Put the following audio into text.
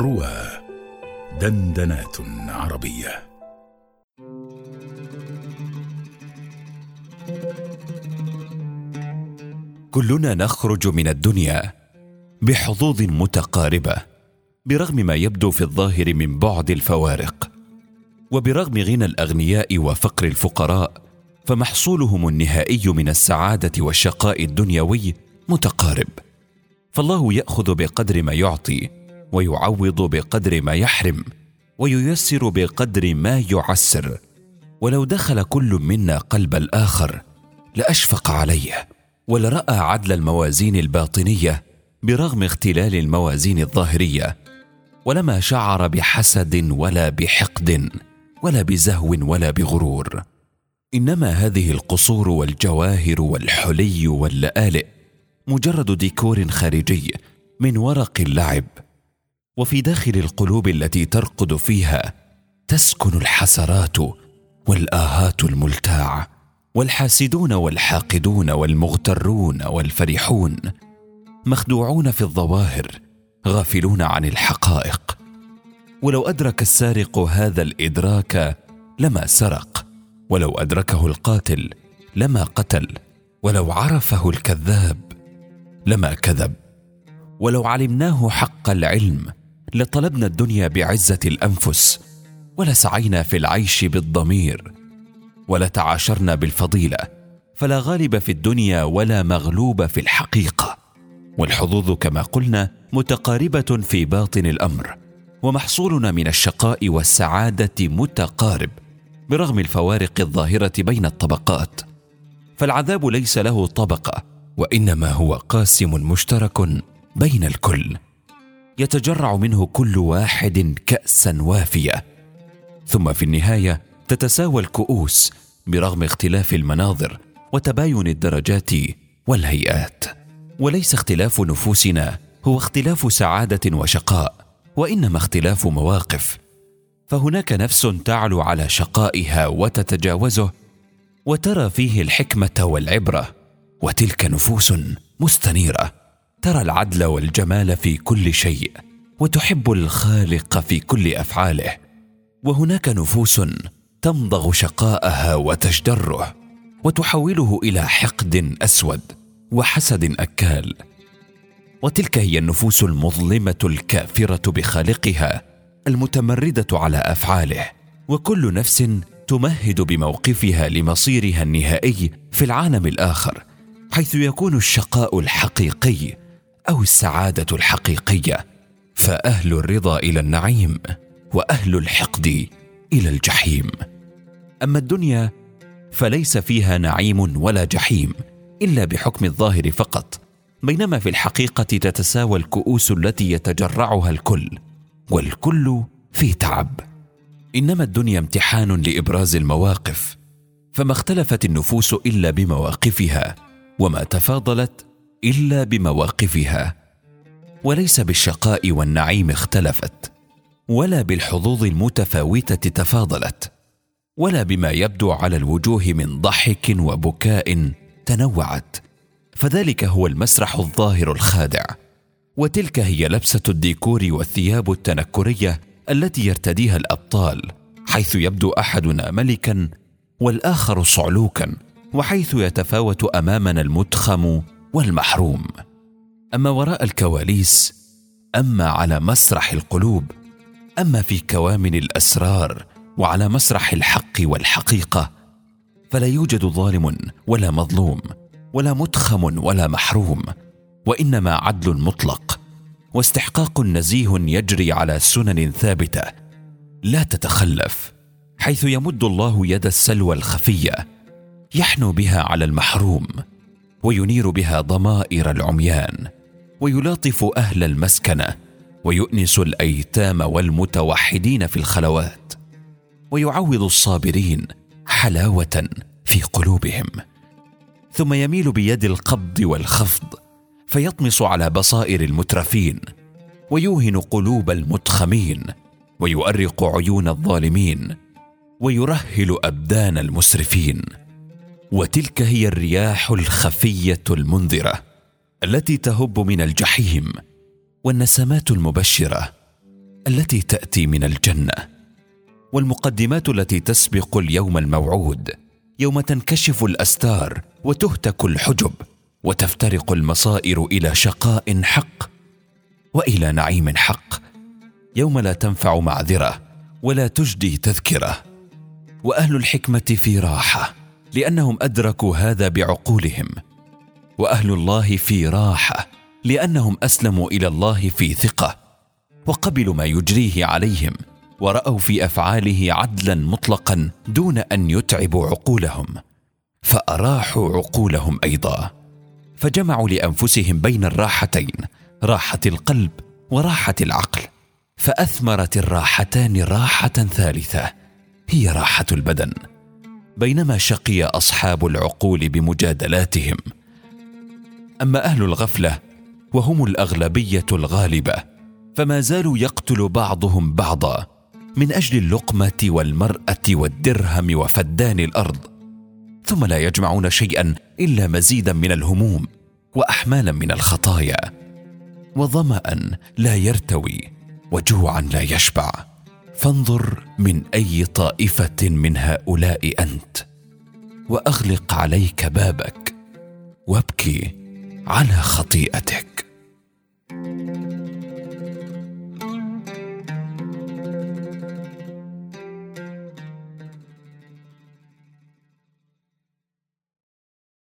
روى دندنات عربية. كلنا نخرج من الدنيا بحظوظ متقاربة برغم ما يبدو في الظاهر من بعد الفوارق. وبرغم غنى الأغنياء وفقر الفقراء فمحصولهم النهائي من السعادة والشقاء الدنيوي متقارب. فالله يأخذ بقدر ما يعطي ويعوض بقدر ما يحرم وييسر بقدر ما يعسر. ولو دخل كل منا قلب الآخر لأشفق عليه ولرأى عدل الموازين الباطنية برغم اختلال الموازين الظاهرية. ولما شعر بحسد ولا بحقد ولا بزهو ولا بغرور. إنما هذه القصور والجواهر والحلي واللآلئ مجرد ديكور خارجي من ورق اللعب. وفي داخل القلوب التي ترقد فيها تسكن الحسرات والآهات الملتاعه والحاسدون والحاقدون والمغترون والفرحون مخدوعون في الظواهر غافلون عن الحقائق. ولو أدرك السارق هذا الإدراك لما سرق ولو أدركه القاتل لما قتل ولو عرفه الكذاب لما كذب ولو علمناه حق العلم لطلبنا الدنيا بعزة الأنفس ولسعينا في العيش بالضمير ولتعاشرنا بالفضيلة فلا غالب في الدنيا ولا مغلوب في الحقيقة. والحظوظ كما قلنا متقاربة في باطن الأمر ومحصولنا من الشقاء والسعادة متقارب برغم الفوارق الظاهرة بين الطبقات. فالعذاب ليس له طبقة وإنما هو قاسم مشترك بين الكل. يتجرع منه كل واحد كاسا وافية. ثم في النهاية تتساوى الكؤوس برغم اختلاف المناظر وتباين الدرجات والهيئات. وليس اختلاف نفوسنا هو اختلاف سعادة وشقاء وإنما اختلاف مواقف. فهناك نفس تعلو على شقائها وتتجاوزه وترى فيه الحكمة والعبرة وتلك نفوس مستنيرة. ترى العدل والجمال في كل شيء وتحب الخالق في كل أفعاله. وهناك نفوس تمضغ شقاءها وتجدره وتحوله إلى حقد أسود وحسد أكال. وتلك هي النفوس المظلمة الكافرة بخالقها المتمردة على أفعاله. وكل نفس تمهد بموقفها لمصيرها النهائي في العالم الآخر حيث يكون الشقاء الحقيقي أو السعادة الحقيقية فأهل الرضا إلى النعيم وأهل الحقد إلى الجحيم. أما الدنيا فليس فيها نعيم ولا جحيم إلا بحكم الظاهر فقط بينما في الحقيقة تتساوى الكؤوس التي يتجرعها الكل والكل في تعب. إنما الدنيا امتحان لإبراز المواقف فما اختلفت النفوس إلا بمواقفها وما تفاضلت إلا بمواقفها وليس بالشقاء والنعيم اختلفت ولا بالحظوظ المتفاوتة تفاضلت ولا بما يبدو على الوجوه من ضحك وبكاء تنوعت. فذلك هو المسرح الظاهر الخادع وتلك هي لبسة الديكور والثياب التنكرية التي يرتديها الأبطال حيث يبدو أحدنا ملكا والآخر صعلوكا وحيث يتفاوت أمامنا المتخم والمحروم. أما وراء الكواليس أما على مسرح القلوب أما في كوامن الأسرار وعلى مسرح الحق والحقيقة فلا يوجد ظالم ولا مظلوم ولا متخم ولا محروم وإنما عدل مطلق واستحقاق نزيه يجري على سنن ثابتة لا تتخلف حيث يمد الله يد السلوى الخفية يحنو بها على المحروم. وينير بها ضمائر العميان ويلاطف أهل المسكنة ويؤنس الأيتام والمتوحدين في الخلوات ويعوض الصابرين حلاوة في قلوبهم. ثم يميل بيد القبض والخفض فيطمس على بصائر المترفين ويوهن قلوب المتخمين ويؤرق عيون الظالمين ويرهل أبدان المسرفين. وتلك هي الرياح الخفية المنذرة التي تهب من الجحيم والنسمات المبشرة التي تأتي من الجنة والمقدمات التي تسبق اليوم الموعود يوم تنكشف الأستار وتهتك الحجب وتفترق المصائر إلى شقاء حق وإلى نعيم حق يوم لا تنفع معذرة ولا تجدي تذكرة وأهل الحكمة في راحة. لأنهم أدركوا هذا بعقولهم وأهل الله في راحة لأنهم أسلموا إلى الله في ثقة وقبلوا ما يجريه عليهم ورأوا في أفعاله عدلا مطلقا دون أن يتعبوا عقولهم فأراحوا عقولهم أيضا فجمعوا لأنفسهم بين الراحتين راحة القلب وراحة العقل فأثمرت الراحتان راحة ثالثة هي راحة البدن. بينما شقي أصحاب العقول بمجادلاتهم. أما أهل الغفلة وهم الأغلبية الغالبة فما زالوا يقتل بعضهم بعضا من أجل اللقمة والمرأة والدرهم وفدان الأرض. ثم لا يجمعون شيئا إلا مزيدا من الهموم واحمالا من الخطايا وظما لا يرتوي وجوعا لا يشبع. فانظر من أي طائفة من هؤلاء أنت وأغلق عليك بابك وابكي على خطيئتك.